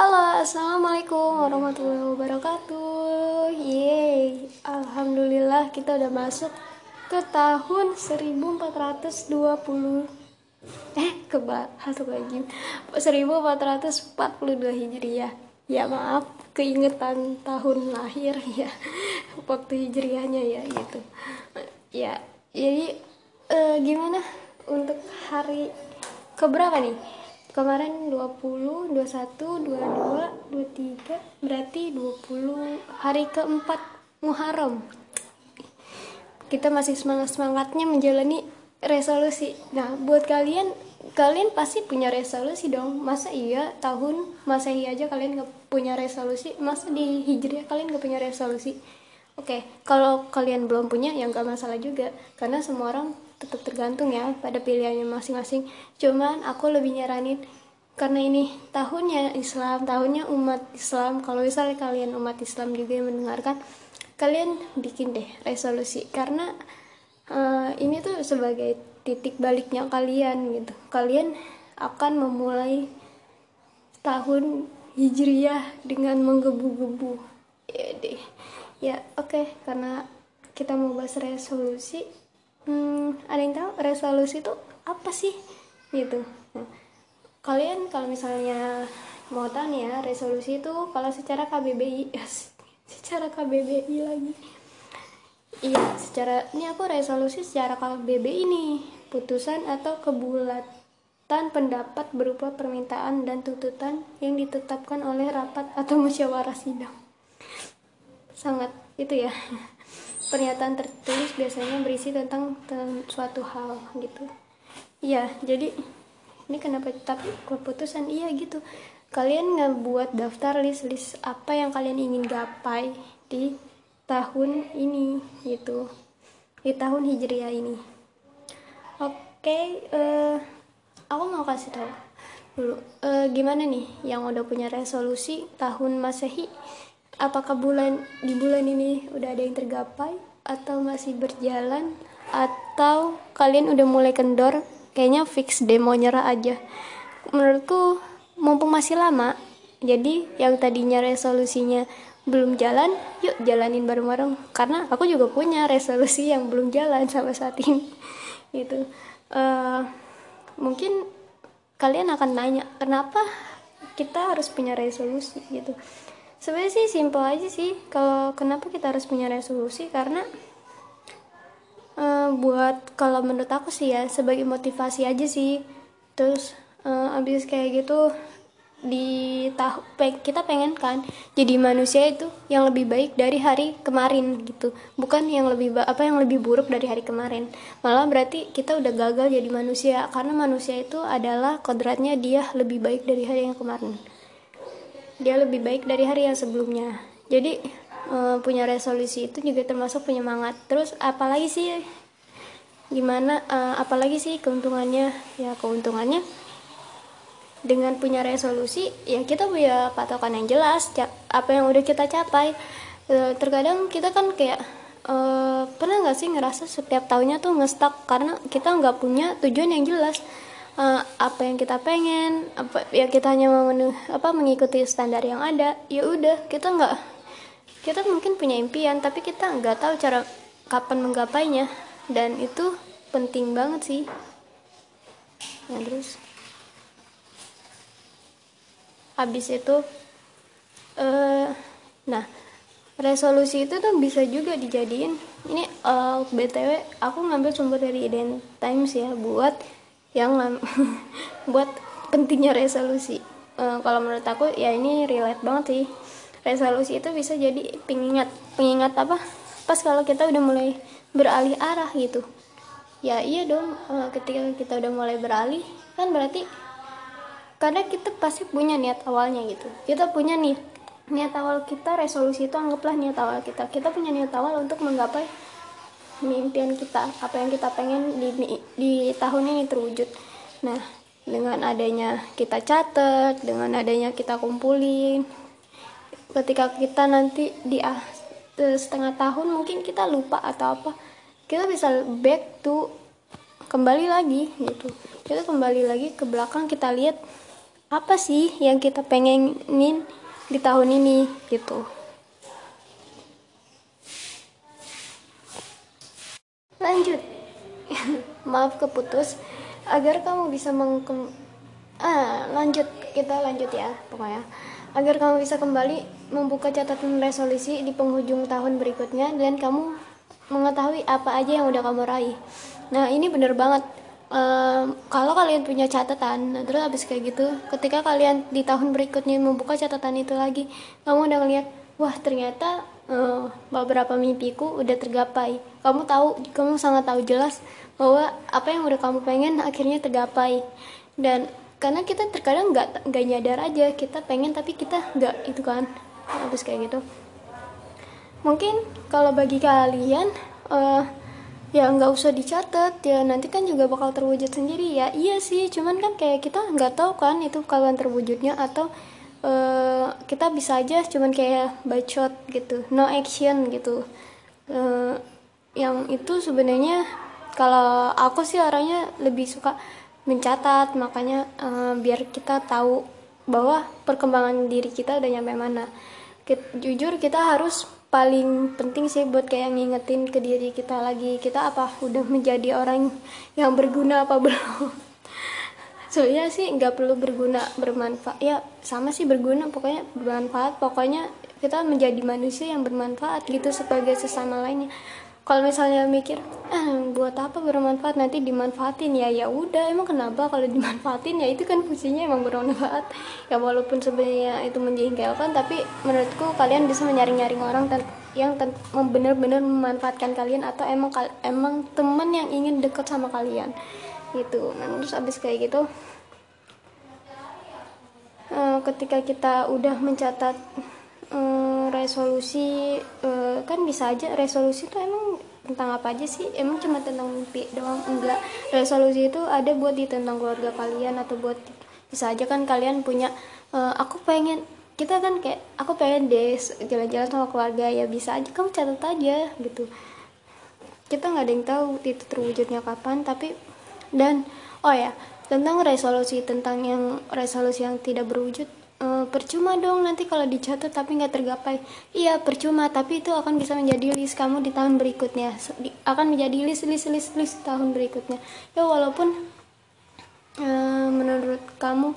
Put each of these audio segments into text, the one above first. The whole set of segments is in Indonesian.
Halo, Assalamualaikum warahmatullahi wabarakatuh. Yeay, Alhamdulillah kita udah masuk ke tahun 1420 Eh, kebahas lagi. 1442 Hijriah. Ya maaf, keingetan tahun lahir ya Waktu Hijriahnya ya gitu. Ya, jadi eh, gimana untuk hari keberapa nih? Kemarin 20 21 22 23 berarti 20 hari keempat Muharram. Kita masih semangat semangatnya menjalani resolusi. Nah buat kalian kalian pasti punya resolusi dong. Masa iya tahun masa iya aja kalian gak punya resolusi? Masa di hijriah kalian gak punya resolusi? Oke kalau kalian belum punya ya gak masalah juga. Karena semua orang tetap tergantung ya pada pilihannya masing-masing. Cuman aku lebih nyaranin karena ini tahunnya Islam tahunnya umat Islam. Kalau misalnya kalian umat Islam juga yang mendengarkan kalian bikin deh resolusi. Karena uh, ini tuh sebagai titik baliknya kalian gitu. Kalian akan memulai tahun hijriah dengan menggebu-gebu. Ya deh. Ya oke. Okay. karena kita mau bahas resolusi hmm, ada yang tahu resolusi itu apa sih? Gitu. Nah, kalian kalau misalnya mau tahu ya resolusi itu kalau secara KBBI secara KBBI lagi. Iya secara ini aku resolusi secara KBBI ini putusan atau kebulatan pendapat berupa permintaan dan tuntutan yang ditetapkan oleh rapat atau musyawarah sidang. Sangat itu ya pernyataan tertulis biasanya berisi tentang suatu hal gitu. Iya jadi ini kenapa tapi keputusan iya gitu. Kalian ngebuat daftar list list apa yang kalian ingin gapai di tahun ini gitu. Di tahun hijriah ini. Oke okay, uh, eh, aku mau kasih tahu dulu. Uh, gimana nih yang udah punya resolusi tahun masehi apakah bulan di bulan ini udah ada yang tergapai? Atau masih berjalan? Atau kalian udah mulai kendor? Kayaknya fix demo nyerah aja. Menurutku mumpung masih lama jadi yang tadinya resolusinya belum jalan yuk jalanin bareng-bareng. Karena aku juga punya resolusi yang belum jalan sampai saat ini. Gitu. Uh, mungkin kalian akan nanya kenapa kita harus punya resolusi? Gitu sebenarnya sih simple aja sih. Kalau kenapa kita harus punya resolusi? Karena uh, buat kalau menurut aku sih ya sebagai motivasi aja sih. Terus uh, abis kayak gitu di tahu kita pengen kan jadi manusia itu yang lebih baik dari hari kemarin gitu. Bukan yang lebih apa yang lebih buruk dari hari kemarin. Malah berarti kita udah gagal jadi manusia. Karena manusia itu adalah kodratnya dia lebih baik dari hari yang kemarin dia lebih baik dari hari yang sebelumnya. Jadi e, punya resolusi itu juga termasuk penyemangat. Terus apalagi sih gimana e, apalagi sih keuntungannya? Ya keuntungannya dengan punya resolusi ya kita punya patokan yang jelas apa yang udah kita capai. E, terkadang kita kan kayak e, pernah nggak sih ngerasa setiap tahunnya tuh ngestak karena kita nggak punya tujuan yang jelas uh, apa yang kita pengen apa ya kita hanya memenuhi apa mengikuti standar yang ada ya udah kita nggak kita mungkin punya impian tapi kita nggak tahu cara kapan menggapainya dan itu penting banget sih. Ya terus? Habis itu uh, nah resolusi itu tuh bisa juga dijadiin. Ini uh, btw aku ngambil sumber dari Eden Times ya buat yang buat pentingnya resolusi. Uh, kalau menurut aku ya ini relate banget sih. Resolusi itu bisa jadi pengingat. Pengingat apa? Pas kalau kita udah mulai beralih arah gitu. Ya iya dong uh, ketika kita udah mulai beralih kan berarti karena kita pasti punya niat awalnya gitu. Kita punya nih niat awal kita resolusi itu anggaplah niat awal kita. Kita punya niat awal untuk menggapai mimpian kita apa yang kita pengen di, di tahun ini terwujud. Nah dengan adanya kita catat dengan adanya kita kumpulin ketika kita nanti di ah, setengah tahun mungkin kita lupa atau apa kita bisa back to kembali lagi gitu. Kita kembali lagi ke belakang kita lihat apa sih yang kita pengenin di tahun ini gitu lanjut maaf keputus agar kamu bisa mengkem ah lanjut kita lanjut ya pokoknya. Agar kamu bisa kembali membuka catatan resolusi di penghujung tahun berikutnya dan kamu mengetahui apa aja yang udah kamu raih. Nah ini bener banget. Um, kalau kalian punya catatan nah, terus habis kayak gitu ketika kalian di tahun berikutnya membuka catatan itu lagi kamu udah ngeliat wah ternyata uh, beberapa mimpiku udah tergapai. Kamu tahu kamu sangat tahu jelas bahwa apa yang udah kamu pengen akhirnya tergapai. Dan karena kita terkadang nggak nggak nyadar aja kita pengen tapi kita nggak itu kan. Habis kayak gitu. Mungkin kalau bagi kalian uh, ya nggak usah dicatat ya nanti kan juga bakal terwujud sendiri. Ya iya sih cuman kan kayak kita nggak tahu kan itu kapan terwujudnya atau uh, kita bisa aja cuman kayak bacot gitu no action gitu. Uh, yang itu sebenarnya kalau aku sih orangnya lebih suka mencatat makanya uh, biar kita tahu bahwa perkembangan diri kita udah nyampe mana. Kita, jujur kita harus paling penting sih buat kayak ngingetin ke diri kita lagi kita apa udah menjadi orang yang berguna apa belum soalnya sih nggak perlu berguna bermanfaat. Ya sama sih berguna pokoknya bermanfaat. Pokoknya kita menjadi manusia yang bermanfaat gitu sebagai sesama lainnya. Kalau misalnya mikir eh, buat apa bermanfaat? Nanti dimanfaatin. Ya ya udah emang kenapa kalau dimanfaatin? Ya itu kan fungsinya emang bermanfaat. Ya walaupun sebenarnya itu menjengkelkan tapi menurutku kalian bisa menyaring-nyaring orang yang benar-benar memanfaatkan kalian atau emang emang temen yang ingin dekat sama kalian gitu. Nah, terus abis kayak gitu uh, ketika kita udah mencatat um, resolusi uh, kan bisa aja resolusi itu emang tentang apa aja sih? Emang cuma tentang mimpi doang? Enggak. Resolusi itu ada buat di tentang keluarga kalian atau buat bisa aja kan kalian punya uh, aku pengen kita kan kayak aku pengen deh jalan-jalan sama keluarga ya bisa aja kamu catat aja gitu. Kita nggak ada yang tahu itu terwujudnya kapan tapi dan oh ya tentang resolusi tentang yang resolusi yang tidak berwujud e, percuma dong nanti kalau dicatat tapi nggak tergapai. Iya percuma tapi itu akan bisa menjadi list kamu di tahun berikutnya. Akan menjadi list list list list tahun berikutnya. Ya walaupun e, menurut kamu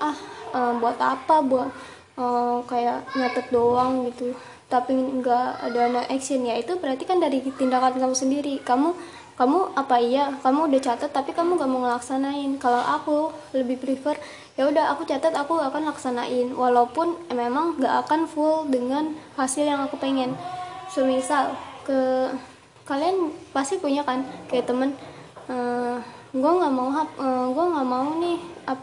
ah e, buat apa buat e, kayak nyatet doang gitu tapi nggak ada action? Ya itu berarti kan dari tindakan kamu sendiri. Kamu kamu apa iya? Kamu udah catat tapi kamu gak mau ngelaksanain. Kalau aku lebih prefer ya udah aku catat aku akan laksanain walaupun memang gak akan full dengan hasil yang aku pengen. Semisal ke kalian pasti punya kan kayak temen uh, eh, gue nggak mau uh, eh, gue nggak mau nih ap,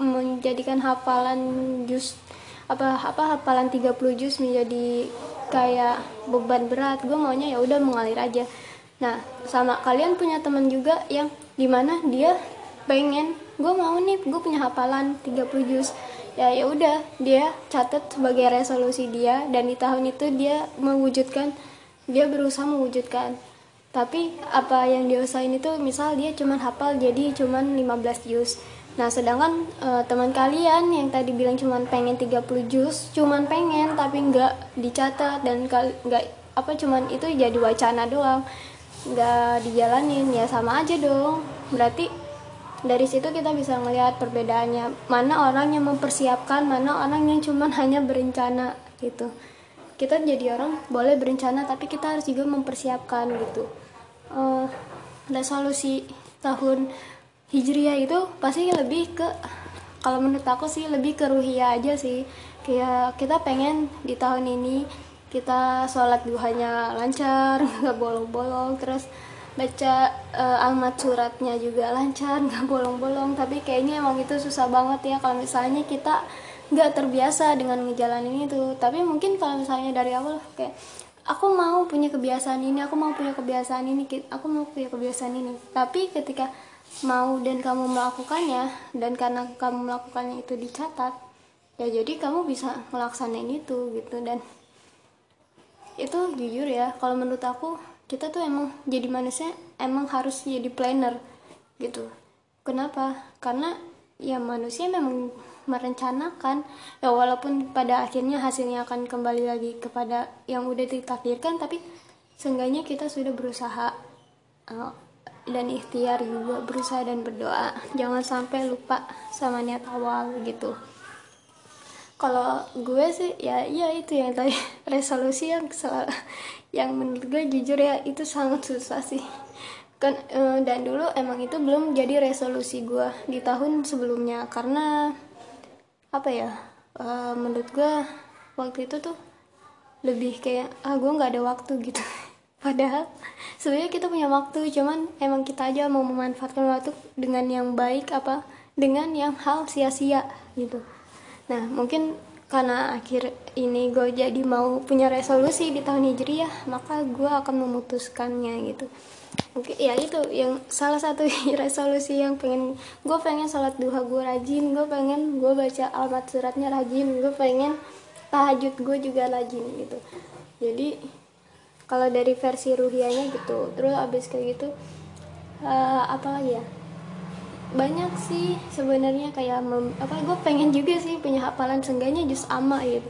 menjadikan hafalan jus apa apa hafalan 30 jus menjadi kayak beban berat. Gue maunya ya udah mengalir aja nah sama kalian punya teman juga yang di mana dia pengen gue mau nih gue punya hafalan 30 juz. Ya ya udah dia catat sebagai resolusi dia dan di tahun itu dia mewujudkan dia berusaha mewujudkan. Tapi apa yang dia usahain itu misal dia cuman hafal jadi cuman 15 juz. Nah sedangkan e, teman kalian yang tadi bilang cuman pengen 30 juz cuman pengen tapi nggak dicatat dan nggak apa cuman itu jadi wacana doang nggak dijalanin ya sama aja dong. Berarti dari situ kita bisa melihat perbedaannya. Mana orang yang mempersiapkan mana orang yang cuman hanya berencana gitu. Kita jadi orang boleh berencana tapi kita harus juga mempersiapkan gitu. Uh, resolusi tahun hijriah itu pasti lebih ke kalau menurut aku sih lebih ke ruhia aja sih. Kayak kita pengen di tahun ini kita sholat duhanya lancar nggak bolong-bolong terus baca uh, almat suratnya juga lancar nggak bolong-bolong. Tapi kayaknya emang itu susah banget ya kalau misalnya kita nggak terbiasa dengan ngejalanin itu. Tapi mungkin kalau misalnya dari awal kayak aku mau punya kebiasaan ini aku mau punya kebiasaan ini aku mau punya kebiasaan ini. Tapi ketika mau dan kamu melakukannya dan karena kamu melakukannya itu dicatat ya jadi kamu bisa melaksanain itu gitu. Dan itu jujur ya kalau menurut aku kita tuh emang jadi manusia emang harus jadi planner gitu. Kenapa? Karena ya manusia memang merencanakan ya walaupun pada akhirnya hasilnya akan kembali lagi kepada yang udah ditakdirkan tapi seenggaknya kita sudah berusaha uh, dan ikhtiar juga berusaha dan berdoa. Jangan sampai lupa sama niat awal gitu kalau gue sih ya ya itu yang tadi resolusi yang yang menurut gue jujur ya itu sangat susah sih. Kan e, dan dulu emang itu belum jadi resolusi gue di tahun sebelumnya. Karena apa ya uh, menurut gue waktu itu tuh lebih kayak ah gue nggak ada waktu gitu. Padahal sebenarnya kita punya waktu cuman emang kita aja mau memanfaatkan waktu dengan yang baik apa dengan yang hal sia-sia gitu nah mungkin karena akhir ini gue jadi mau punya resolusi di tahun hijriah maka gue akan memutuskannya gitu. Mungkin ya itu yang salah satu resolusi yang pengen gue pengen sholat duha gue rajin gue pengen gue baca alamat suratnya rajin gue pengen tahajud gue juga rajin gitu. Jadi kalau dari versi ruhianya gitu terus abis kayak gitu uh, apa lagi ya banyak sih sebenarnya kayak mem, apa gue pengen juga sih punya hafalan seenggaknya jus ama gitu.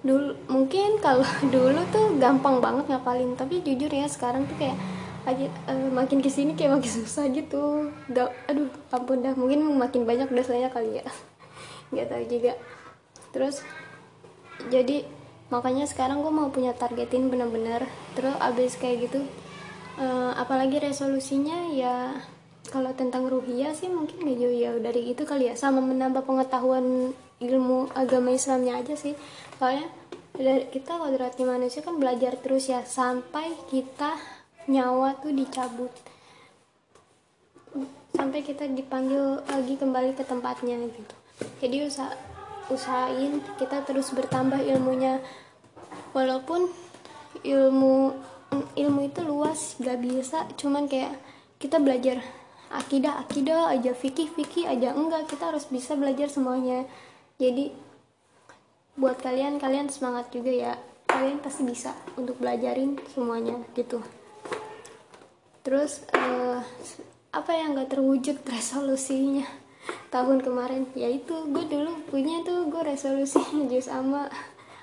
Dulu mungkin kalau dulu tuh gampang banget ngapalin tapi jujur ya sekarang tuh kayak aja uh, makin ke sini kayak makin susah gitu. Gak aduh ampun dah mungkin makin banyak dosanya kali ya. Nggak tahu juga. Terus jadi makanya sekarang gue mau punya targetin bener-bener. Terus abis kayak gitu uh, apalagi resolusinya ya kalau tentang ruhia sih mungkin gak jauh ya dari itu kali ya. Sama menambah pengetahuan ilmu agama Islamnya aja sih. Soalnya dari kita kodratnya manusia kan belajar terus ya. Sampai kita nyawa tuh dicabut. Sampai kita dipanggil lagi kembali ke tempatnya gitu. Jadi usah usahain kita terus bertambah ilmunya. Walaupun ilmu ilmu itu luas gak bisa. Cuman kayak kita belajar akidah akidah aja fikih fikih aja enggak. Kita harus bisa belajar semuanya. Jadi buat kalian kalian semangat juga ya. Kalian pasti bisa untuk belajarin semuanya gitu. Terus uh, apa yang gak terwujud resolusinya tahun kemarin? Yaitu gue dulu punya tuh gue resolusi jus sama.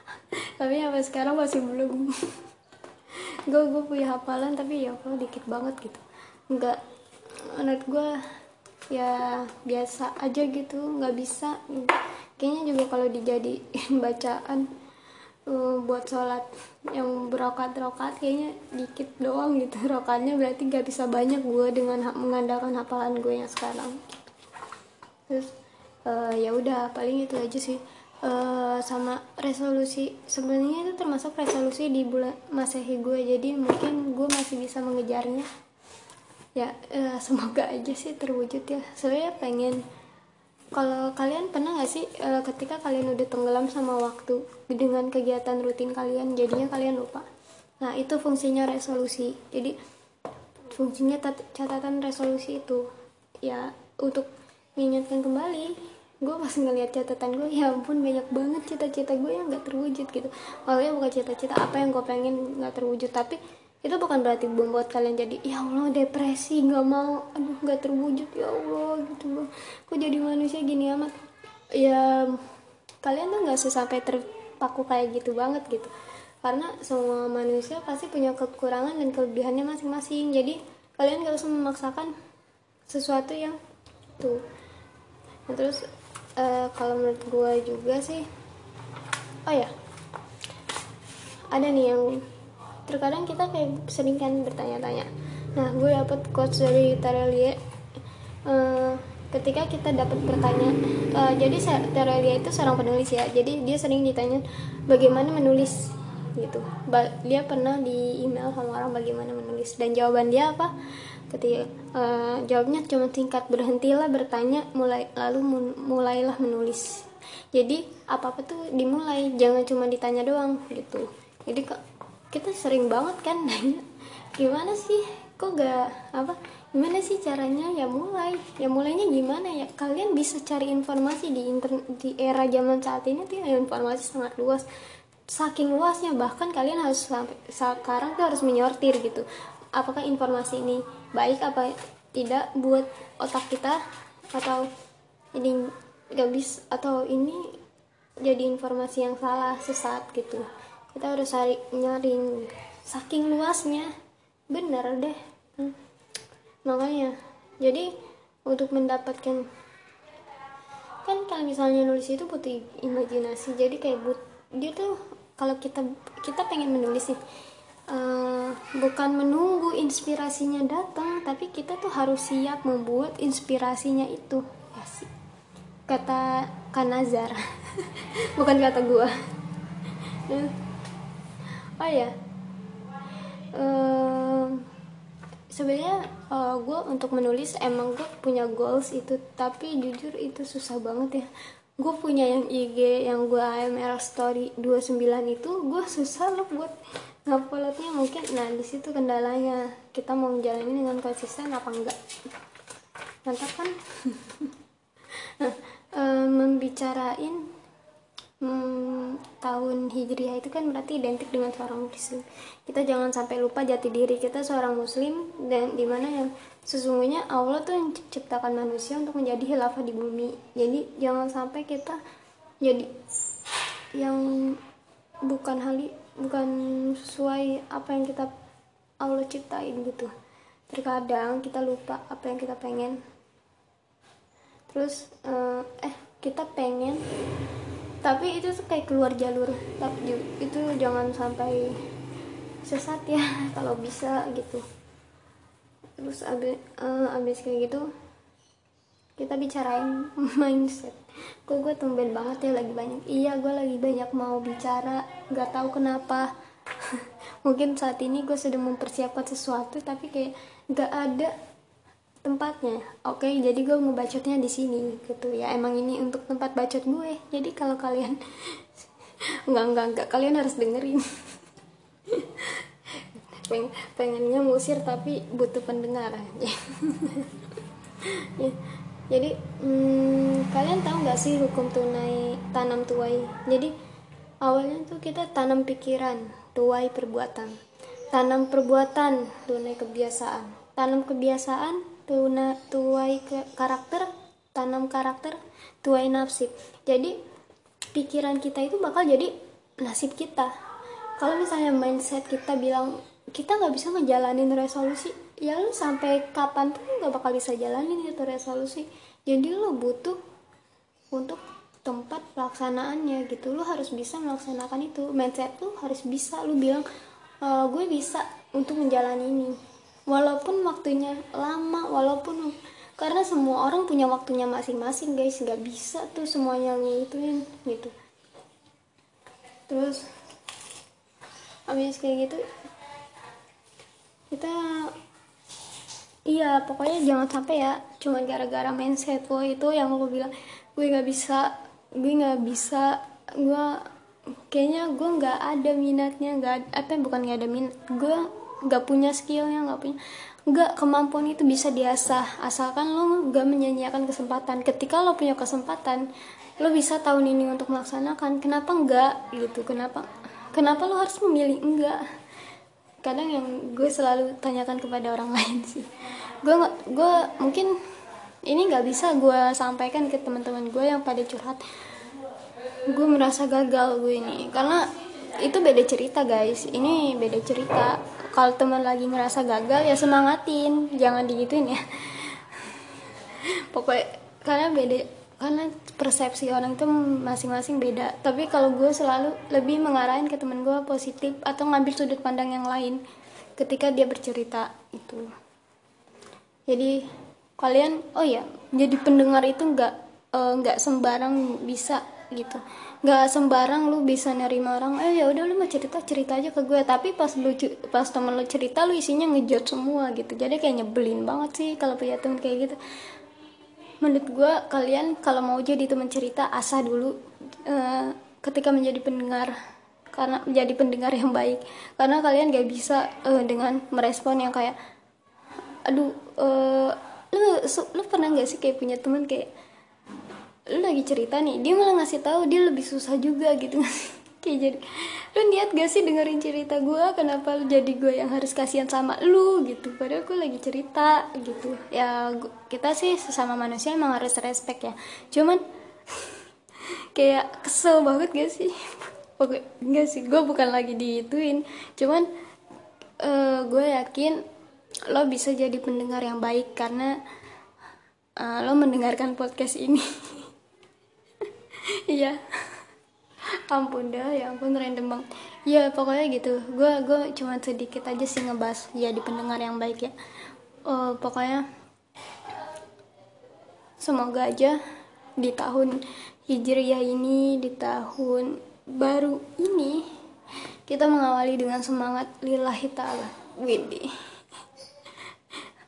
Tapi apa sekarang masih belum. Gue gue punya hafalan tapi ya kalau dikit banget gitu. Nggak menurut gue ya biasa aja gitu nggak bisa. Kayaknya juga kalau dijadiin bacaan uh, buat sholat yang berokat-rokat kayaknya dikit doang gitu. Rokatnya berarti gak bisa banyak gue dengan ha mengandalkan hafalan gue yang sekarang. Terus uh, ya udah paling itu aja sih. Uh, sama resolusi. Sebenarnya itu termasuk resolusi di bulan masehi gue jadi mungkin gue masih bisa mengejarnya ya uh, semoga aja sih terwujud ya. Saya pengen kalau kalian pernah gak sih e, ketika kalian udah tenggelam sama waktu dengan kegiatan rutin kalian jadinya kalian lupa? Nah itu fungsinya resolusi. Jadi fungsinya catatan resolusi itu. Ya untuk mengingatkan kembali gue pas ngeliat catatan gue ya ampun banyak banget cita-cita gue yang gak terwujud gitu. Makanya bukan cita-cita apa yang gue pengen gak terwujud tapi itu bukan berarti membuat kalian jadi ya Allah depresi nggak mau aduh nggak terwujud ya Allah gitu loh. Kok jadi manusia gini amat? Ya kalian tuh nggak sesampai terpaku kayak gitu banget gitu. Karena semua manusia pasti punya kekurangan dan kelebihannya masing-masing. Jadi kalian gak usah memaksakan sesuatu yang tuh. Nah, terus uh, kalau menurut gue juga sih oh ya ada nih yang terkadang kita kayak sering kan bertanya-tanya. Nah gue dapet quotes dari Terelie uh, ketika kita dapat pertanyaan uh, jadi Terelie itu seorang penulis ya. Jadi dia sering ditanya bagaimana menulis? Gitu. Ba dia pernah di email sama orang bagaimana menulis? Dan jawaban dia apa? Ketika uh, jawabnya cuma tingkat berhentilah bertanya mulai lalu mulailah menulis. Jadi apa apa tuh dimulai jangan cuma ditanya doang gitu. Jadi kita sering banget kan nanya gimana sih? Kok gak apa gimana sih caranya ya mulai? Ya mulainya gimana ya? Kalian bisa cari informasi di internet di era zaman saat ini tuh ya, informasi sangat luas saking luasnya. Bahkan kalian harus sampai sekarang tuh harus menyortir gitu apakah informasi ini baik apa tidak buat otak kita atau ini gak bisa atau ini jadi informasi yang salah sesat gitu kita harus cari nyaring saking luasnya. Bener deh. Hmm. makanya jadi untuk mendapatkan kan kalau misalnya nulis itu butuh imajinasi jadi kayak but dia tuh kalau kita kita pengen menulis nih uh, bukan menunggu inspirasinya datang tapi kita tuh harus siap membuat inspirasinya itu. Ya sih. Kata Kanazar. Bukan kata gua oh ya um, sebenarnya uh, eh, gue untuk menulis emang gue punya goals itu tapi jujur itu susah banget ya. Gue punya yang IG yang gue AMR story 29 itu gue susah loh buat nguploadnya. Mungkin nah di situ kendalanya. Kita mau menjalani dengan konsisten apa enggak? Mantap kan? Nah uh, membicarain hmm, tahun hijriah itu kan berarti identik dengan seorang muslim. Kita jangan sampai lupa jati diri kita seorang muslim dan di mana yang sesungguhnya Allah tuh yang ciptakan manusia untuk menjadi khilafah di bumi. Jadi jangan sampai kita jadi yang bukan hal bukan sesuai apa yang kita Allah ciptain gitu. Terkadang kita lupa apa yang kita pengen. Terus uh, eh kita pengen tapi itu tuh kayak keluar jalur tapi itu jangan sampai sesat ya kalau bisa gitu. Terus abis, uh, abis kayak gitu kita bicarain mindset. Kok gue tumben banget ya lagi banyak iya gue lagi banyak mau bicara nggak tahu kenapa. Mungkin saat ini gue sedang mempersiapkan sesuatu tapi kayak nggak ada tempatnya. Oke okay, jadi gue mau bacotnya di sini gitu. Ya emang ini untuk tempat bacot gue. Jadi kalau kalian nggak nggak nggak. Kalian harus dengerin. Peng, pengennya musir tapi butuh pendengar. Ya, jadi hmm, kalian tahu nggak sih hukum tunai tanam tuai? Jadi awalnya tuh kita tanam pikiran tuai perbuatan. Tanam perbuatan tunai kebiasaan. Tanam kebiasaan tuna tuai ke karakter tanam karakter tuai nasib. Jadi pikiran kita itu bakal jadi nasib kita. Kalau misalnya mindset kita bilang kita nggak bisa ngejalanin resolusi ya lu sampai kapan tuh nggak bakal bisa jalanin itu resolusi. Jadi lu butuh untuk tempat pelaksanaannya gitu. Lu harus bisa melaksanakan itu. Mindset lu harus bisa. Lu bilang e, gue bisa untuk menjalani ini walaupun waktunya lama walaupun karena semua orang punya waktunya masing-masing guys. Nggak bisa tuh semuanya lu ituin gitu. Terus habis kayak gitu kita iya pokoknya jangan sampai ya cuma gara-gara mindset lo itu yang lo bilang gue nggak bisa gue nggak bisa gue kayaknya gue nggak ada minatnya nggak apa bukan nggak ada minat gue nggak punya skillnya nggak punya nggak kemampuan itu bisa diasah. Asalkan lo nggak menyanyiakan kesempatan. Ketika lo punya kesempatan lo bisa tahun ini untuk melaksanakan. Kenapa enggak gitu kenapa kenapa lo harus memilih? Enggak kadang yang gue selalu tanyakan kepada orang lain sih. Gue gue mungkin ini nggak bisa gue sampaikan ke teman-teman gue yang pada curhat. Gue merasa gagal gue ini. Karena itu beda cerita guys. Ini beda cerita kalau teman lagi ngerasa gagal ya semangatin. Jangan digituin ya. Pokoknya karena beda karena persepsi orang itu masing-masing beda. Tapi kalau gue selalu lebih mengarahin ke temen gue positif atau ngambil sudut pandang yang lain ketika dia bercerita itu. Jadi kalian oh ya jadi pendengar itu nggak eh, nggak uh, sembarang bisa gitu nggak sembarang lu bisa nerima orang eh ya udah lu mau cerita cerita aja ke gue. Tapi pas lu pas temen lu cerita lu isinya ngejot semua gitu. Jadi kayak nyebelin banget sih kalau punya temen kayak gitu. Menurut gue kalian kalau mau jadi teman cerita asah dulu uh, ketika menjadi pendengar. Karena menjadi pendengar yang baik. Karena kalian gak bisa uh, dengan merespon yang kayak aduh uh, lu lu pernah gak sih kayak punya temen kayak lu lagi cerita nih dia malah ngasih tahu dia lebih susah juga gitu. Kayak jadi lu niat gak sih dengerin cerita gue kenapa lu jadi gue yang harus kasihan sama lu gitu? Padahal gue lagi cerita gitu. Ya gua, kita sih sesama manusia emang harus respect ya. Cuman kayak kesel banget gak sih? Oke enggak sih gue bukan lagi diituin. Cuman uh, gue yakin lo bisa jadi pendengar yang baik karena uh, lo mendengarkan podcast ini iya. Ampun dah ya ampun random bang ya pokoknya gitu. Gue gue cuma sedikit aja sih ngebahas ya di pendengar yang baik ya. Uh, pokoknya semoga aja di tahun hijriah ini di tahun baru ini kita mengawali dengan semangat lillahi ta'ala. Widi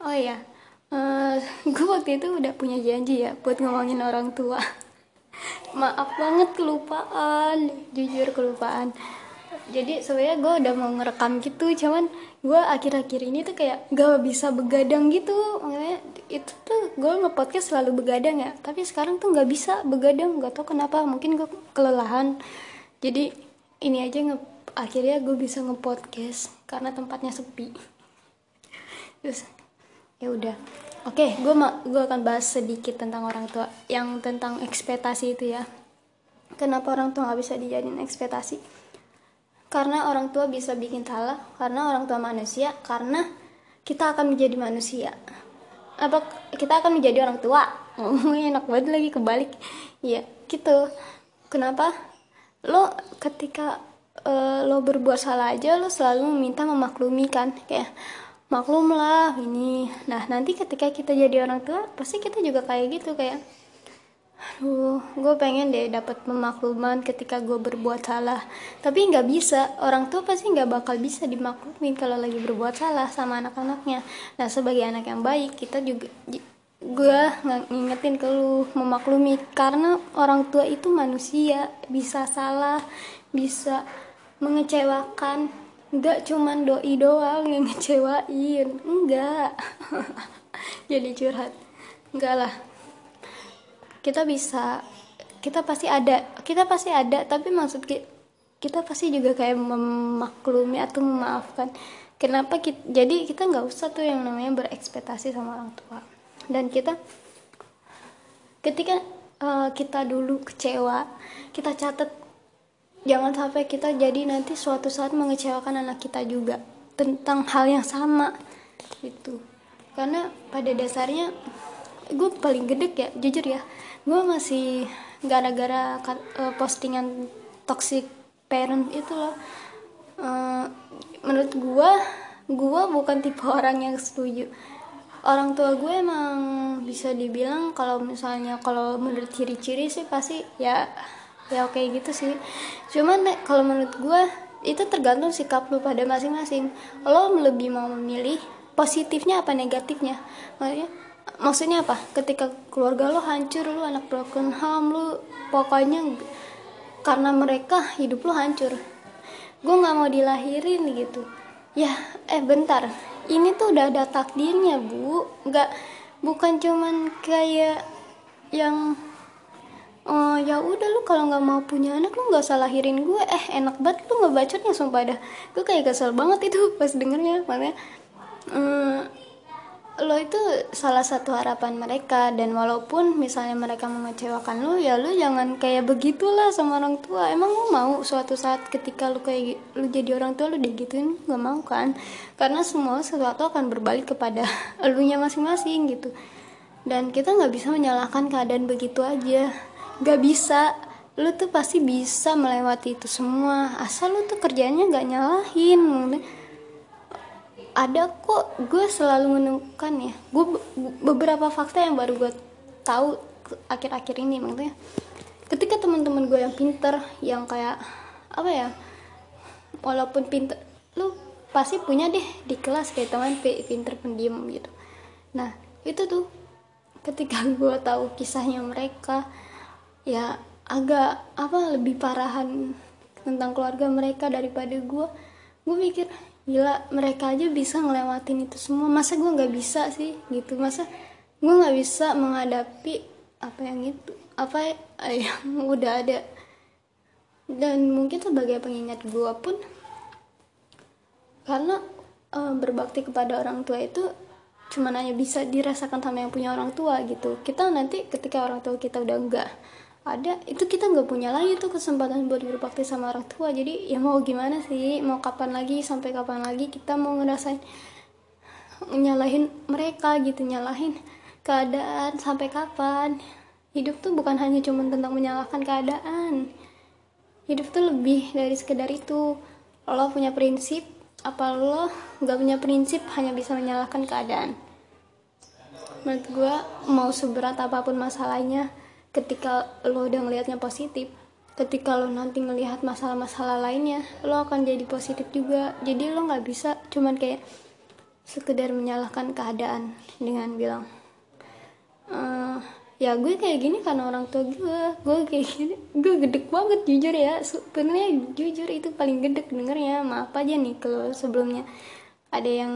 oh ya uh, gue waktu itu udah punya janji ya buat ngomongin orang tua maaf banget kelupaan. Jujur kelupaan. Jadi sebenarnya gue udah mau ngerekam gitu cuman gue akhir-akhir ini tuh kayak gak bisa begadang gitu. Makanya itu tuh gue ngepodcast selalu begadang ya. Tapi sekarang tuh nggak bisa begadang nggak tau kenapa. Mungkin gue kelelahan. Jadi ini aja nge akhirnya gue bisa ngepodcast karena tempatnya sepi. Terus ya udah Oke, okay, gue gue akan bahas sedikit tentang orang tua, yang tentang ekspektasi itu ya. Kenapa orang tua nggak bisa dijadiin ekspektasi? Karena orang tua bisa bikin salah, karena orang tua manusia, karena kita akan menjadi manusia. Apa kita akan menjadi orang tua? Enak banget lagi kebalik. Iya, gitu. Kenapa? Lo ketika uh, lo berbuat salah aja, lo selalu meminta memaklumi kan, kayak maklum lah ini. Nah nanti ketika kita jadi orang tua pasti kita juga kayak gitu kayak aduh gue pengen deh dapat pemakluman ketika gue berbuat salah. Tapi nggak bisa. Orang tua pasti nggak bakal bisa dimaklumin kalau lagi berbuat salah sama anak-anaknya. Nah sebagai anak yang baik kita juga gue ngingetin ke lu memaklumi. Karena orang tua itu manusia bisa salah bisa mengecewakan nggak cuman doi doang yang ngecewain. Enggak jadi curhat. Enggak lah. Kita bisa kita pasti ada kita pasti ada tapi maksud kita, kita pasti juga kayak memaklumi atau memaafkan. Kenapa kita, jadi kita nggak usah tuh yang namanya berekspektasi sama orang tua. Dan kita ketika uh, kita dulu kecewa kita catat jangan sampai kita jadi nanti suatu saat mengecewakan anak kita juga tentang hal yang sama itu karena pada dasarnya gue paling gede ya jujur ya. Gue masih gara-gara uh, postingan toxic parent itu loh. Uh, menurut gue gue bukan tipe orang yang setuju. Orang tua gue emang bisa dibilang kalau misalnya kalau menurut ciri-ciri sih pasti ya ya oke gitu sih. Cuman kalau menurut gue itu tergantung sikap lu pada masing-masing. Lo lebih mau memilih positifnya apa negatifnya? Maksudnya maksudnya apa? Ketika keluarga lo hancur lo anak broken home lo pokoknya karena mereka hidup lo hancur. Gue nggak mau dilahirin gitu. Ya eh bentar. Ini tuh udah ada takdirnya bu. Nggak bukan cuman kayak yang oh ya udah lu kalau nggak mau punya anak lu nggak usah lahirin gue. Eh enak banget lu ngebacotnya sumpah dah. Gue kayak kesel banget itu pas dengernya makanya. Hmm, lo itu salah satu harapan mereka. Dan walaupun misalnya mereka mengecewakan lu ya lu jangan kayak begitulah sama orang tua. Emang lu mau suatu saat ketika lu kayak lu jadi orang tua lu digituin? Nggak mau kan? Karena semua sesuatu akan berbalik kepada elunya masing-masing gitu. Dan kita nggak bisa menyalahkan keadaan begitu aja gak bisa. Lu tuh pasti bisa melewati itu semua. Asal lu tuh kerjanya gak nyalahin. Ada kok gue selalu menemukan ya. Gue beberapa fakta yang baru gue tahu akhir-akhir ini maksudnya. Ketika teman-teman gue yang pinter yang kayak apa ya walaupun pinter lu pasti punya deh di kelas kayak teman pinter pendiam gitu. Nah itu tuh ketika gue tahu kisahnya mereka ya agak apa lebih parahan tentang keluarga mereka daripada gue gue mikir gila mereka aja bisa ngelewatin itu semua. Masa gue nggak bisa sih? Gitu. Masa gue nggak bisa menghadapi apa yang itu apa yang udah ada. Dan mungkin sebagai pengingat gue pun karena uh, berbakti kepada orang tua itu cuma hanya bisa dirasakan sama yang punya orang tua gitu. Kita nanti ketika orang tua kita udah enggak ada itu kita nggak punya lagi tuh kesempatan buat berbakti sama orang tua. Jadi ya mau gimana sih? Mau kapan lagi? Sampai kapan lagi kita mau ngerasain nyalahin mereka gitu nyalahin keadaan. Sampai kapan? Hidup tuh bukan hanya cuma tentang menyalahkan keadaan. Hidup tuh lebih dari sekedar itu. Lo punya prinsip. Apa lo nggak punya prinsip hanya bisa menyalahkan keadaan. Menurut gue mau seberat apa pun masalahnya ketika lo udah ngelihatnya positif ketika lo nanti ngelihat masalah-masalah lainnya lo akan jadi positif juga. Jadi lo nggak bisa cuman kayak sekedar menyalahkan keadaan dengan bilang uh, ya gue kayak gini karena orang tua gue gue kayak gini. Gue gedek banget jujur ya. Sebenarnya jujur itu paling gedek dengernya. Maaf aja nih kalau sebelumnya ada yang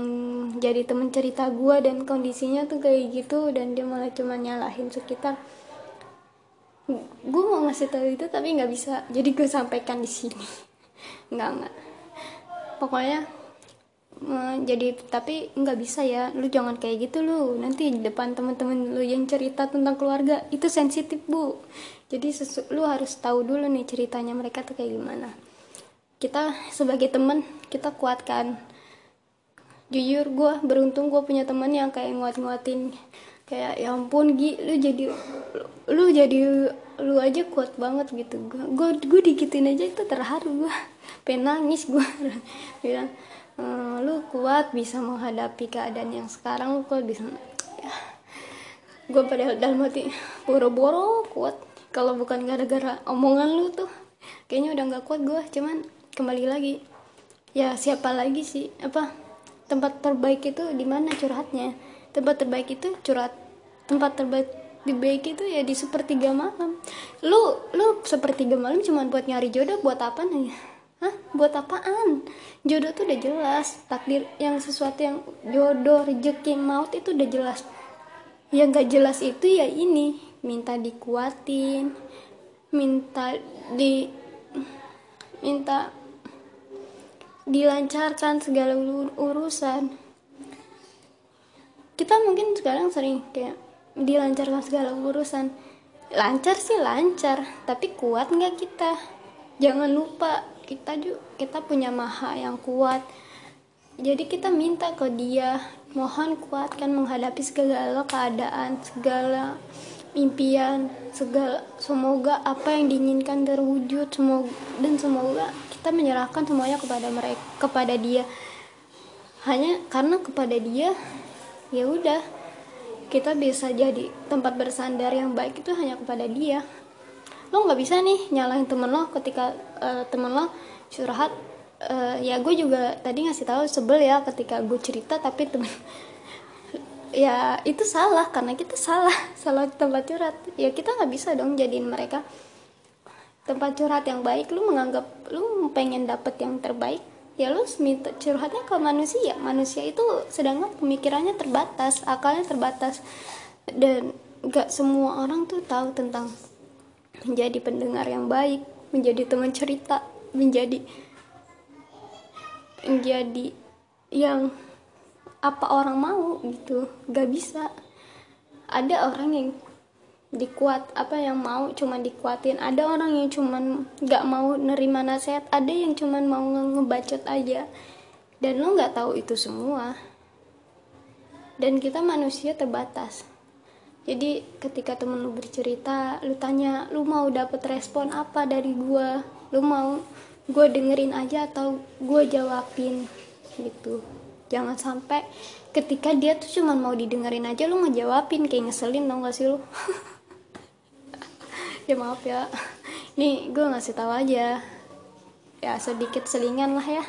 jadi temen cerita gue dan kondisinya tuh kayak gitu dan dia malah cuma nyalahin sekitar gue mau ngasih tahu itu tapi nggak bisa. Jadi gue sampaikan di sini. Nggak nggak. Pokoknya jadi tapi nggak bisa ya. Lu jangan kayak gitu lu. Nanti di depan temen-temen lu yang cerita tentang keluarga itu sensitif bu. Jadi sesu lu harus tahu dulu nih ceritanya mereka tuh kayak gimana. Kita sebagai temen kita kuatkan jujur gue beruntung gue punya temen yang kayak nguat-nguatin. Kayak ya ampun Gi lu jadi lu, jadi lu aja kuat banget gitu. Gue gue dikitin aja itu terharu gue pengen nangis gue bilang hmm, lu kuat bisa menghadapi keadaan yang sekarang lu kuat bisa ya. gue pada dalam hati boro-boro kuat. Kalau bukan gara-gara omongan lu tuh kayaknya udah nggak kuat gue cuman kembali lagi ya siapa lagi sih? Apa tempat terbaik itu di mana curhatnya? Tempat terbaik itu curhat tempat terbaik di baik itu ya di sepertiga malam lu lu sepertiga malam cuma buat nyari jodoh buat apa nih Hah? Buat apaan? Jodoh tuh udah jelas. Takdir yang sesuatu yang jodoh, rezeki, maut itu udah jelas. Yang gak jelas itu ya ini. Minta dikuatin. Minta di... Minta dilancarkan segala urusan. Kita mungkin sekarang sering kayak dilancarkan segala urusan. Lancar sih lancar, tapi kuat nggak kita? Jangan lupa kita juga kita punya maha yang kuat jadi kita minta ke dia mohon kuatkan menghadapi segala keadaan segala impian segala semoga apa yang diinginkan terwujud semoga dan semoga kita menyerahkan semuanya kepada mereka kepada dia hanya karena kepada dia ya udah kita bisa jadi tempat bersandar yang baik itu hanya kepada dia. Lo nggak bisa nih nyalahin temen lo ketika uh, temen lo curhat. Uh, ya gue juga tadi ngasih tahu sebel ya ketika gue cerita tapi temen ya itu salah karena kita salah salah tempat curhat. Ya kita nggak bisa dong jadiin mereka tempat curhat yang baik. Lu menganggap lu pengen dapet yang terbaik ya lu minta curhatnya ke manusia. Manusia itu sedangkan pemikirannya terbatas akalnya terbatas. Dan gak semua orang tuh tahu tentang menjadi pendengar yang baik menjadi teman cerita menjadi menjadi yang apa orang mau gitu. Gak bisa. Ada orang yang dikuat apa yang mau cuman dikuatin. Ada orang yang cuman gak mau nerima nasihat ada yang cuman mau ngebacot aja. Dan lo nggak tahu itu semua. Dan kita manusia terbatas. Jadi ketika temen lu bercerita lu tanya lu mau dapet respon apa dari gua? Lu mau gue dengerin aja atau gue jawabin? Gitu. Jangan sampai ketika dia tuh cuma mau didengerin aja lu ngejawabin kayak ngeselin dong gak sih lu ya maaf ya. Ini gue ngasih tahu aja. Ya sedikit selingan lah ya.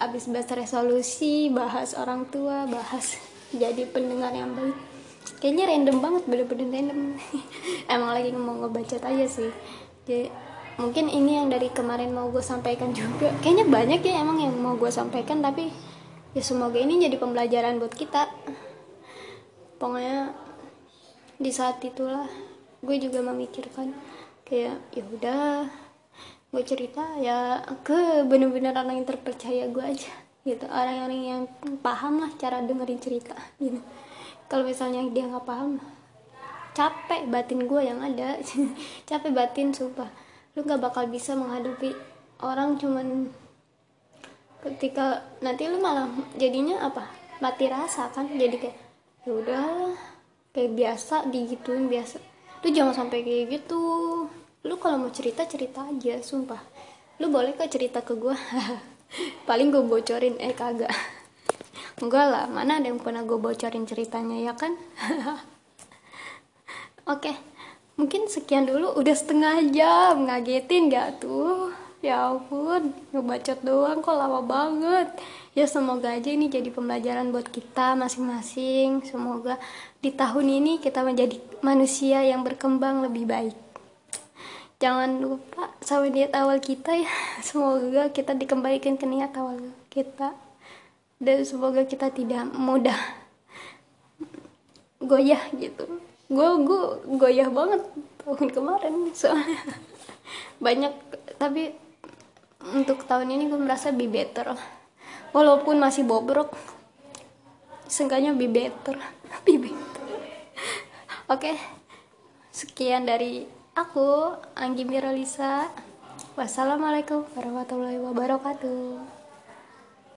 Abis bahas resolusi bahas orang tua bahas jadi pendengar yang baik. Kayaknya random banget bener-bener random. Emang lagi mau ngebaca aja sih. Jadi mungkin ini yang dari kemarin mau gue sampaikan juga. Kayaknya banyak ya emang yang mau gue sampaikan tapi ya semoga ini jadi pembelajaran buat kita. Pokoknya di saat itulah gue juga memikirkan kayak ya udah gue cerita ya ke bener-bener orang yang terpercaya gue aja. Gitu orang-orang yang paham lah cara dengerin cerita gitu. Kalau misalnya dia nggak paham capek batin gue yang ada. Capek batin sumpah. Lu nggak bakal bisa menghadapi orang cuman ketika nanti lu malah jadinya apa? Mati rasa kan? Jadi kayak ya udah kayak biasa digituin biasa lu jangan sampai kayak gitu. Lu kalau mau cerita cerita aja sumpah. Lu boleh kok cerita ke gue paling gue bocorin eh kagak. Enggak lah mana ada yang pernah gue bocorin ceritanya ya kan? Oke mungkin sekian dulu. Udah setengah jam ngagetin gak tuh? Ya ampun ngebacot doang kok lama banget ya semoga aja ini jadi pembelajaran buat kita masing-masing. Semoga di tahun ini kita menjadi manusia yang berkembang lebih baik. Jangan lupa sama niat awal kita ya. Semoga kita dikembalikan ke niat awal kita. Dan semoga kita tidak mudah goyah gitu. Gue gue goyah banget tahun kemarin soalnya. Banyak tapi untuk tahun ini gue merasa be better walaupun masih bobrok seenggaknya be better. Be better. Oke okay. sekian dari aku Anggi Miralisa. Wassalamualaikum warahmatullahi wabarakatuh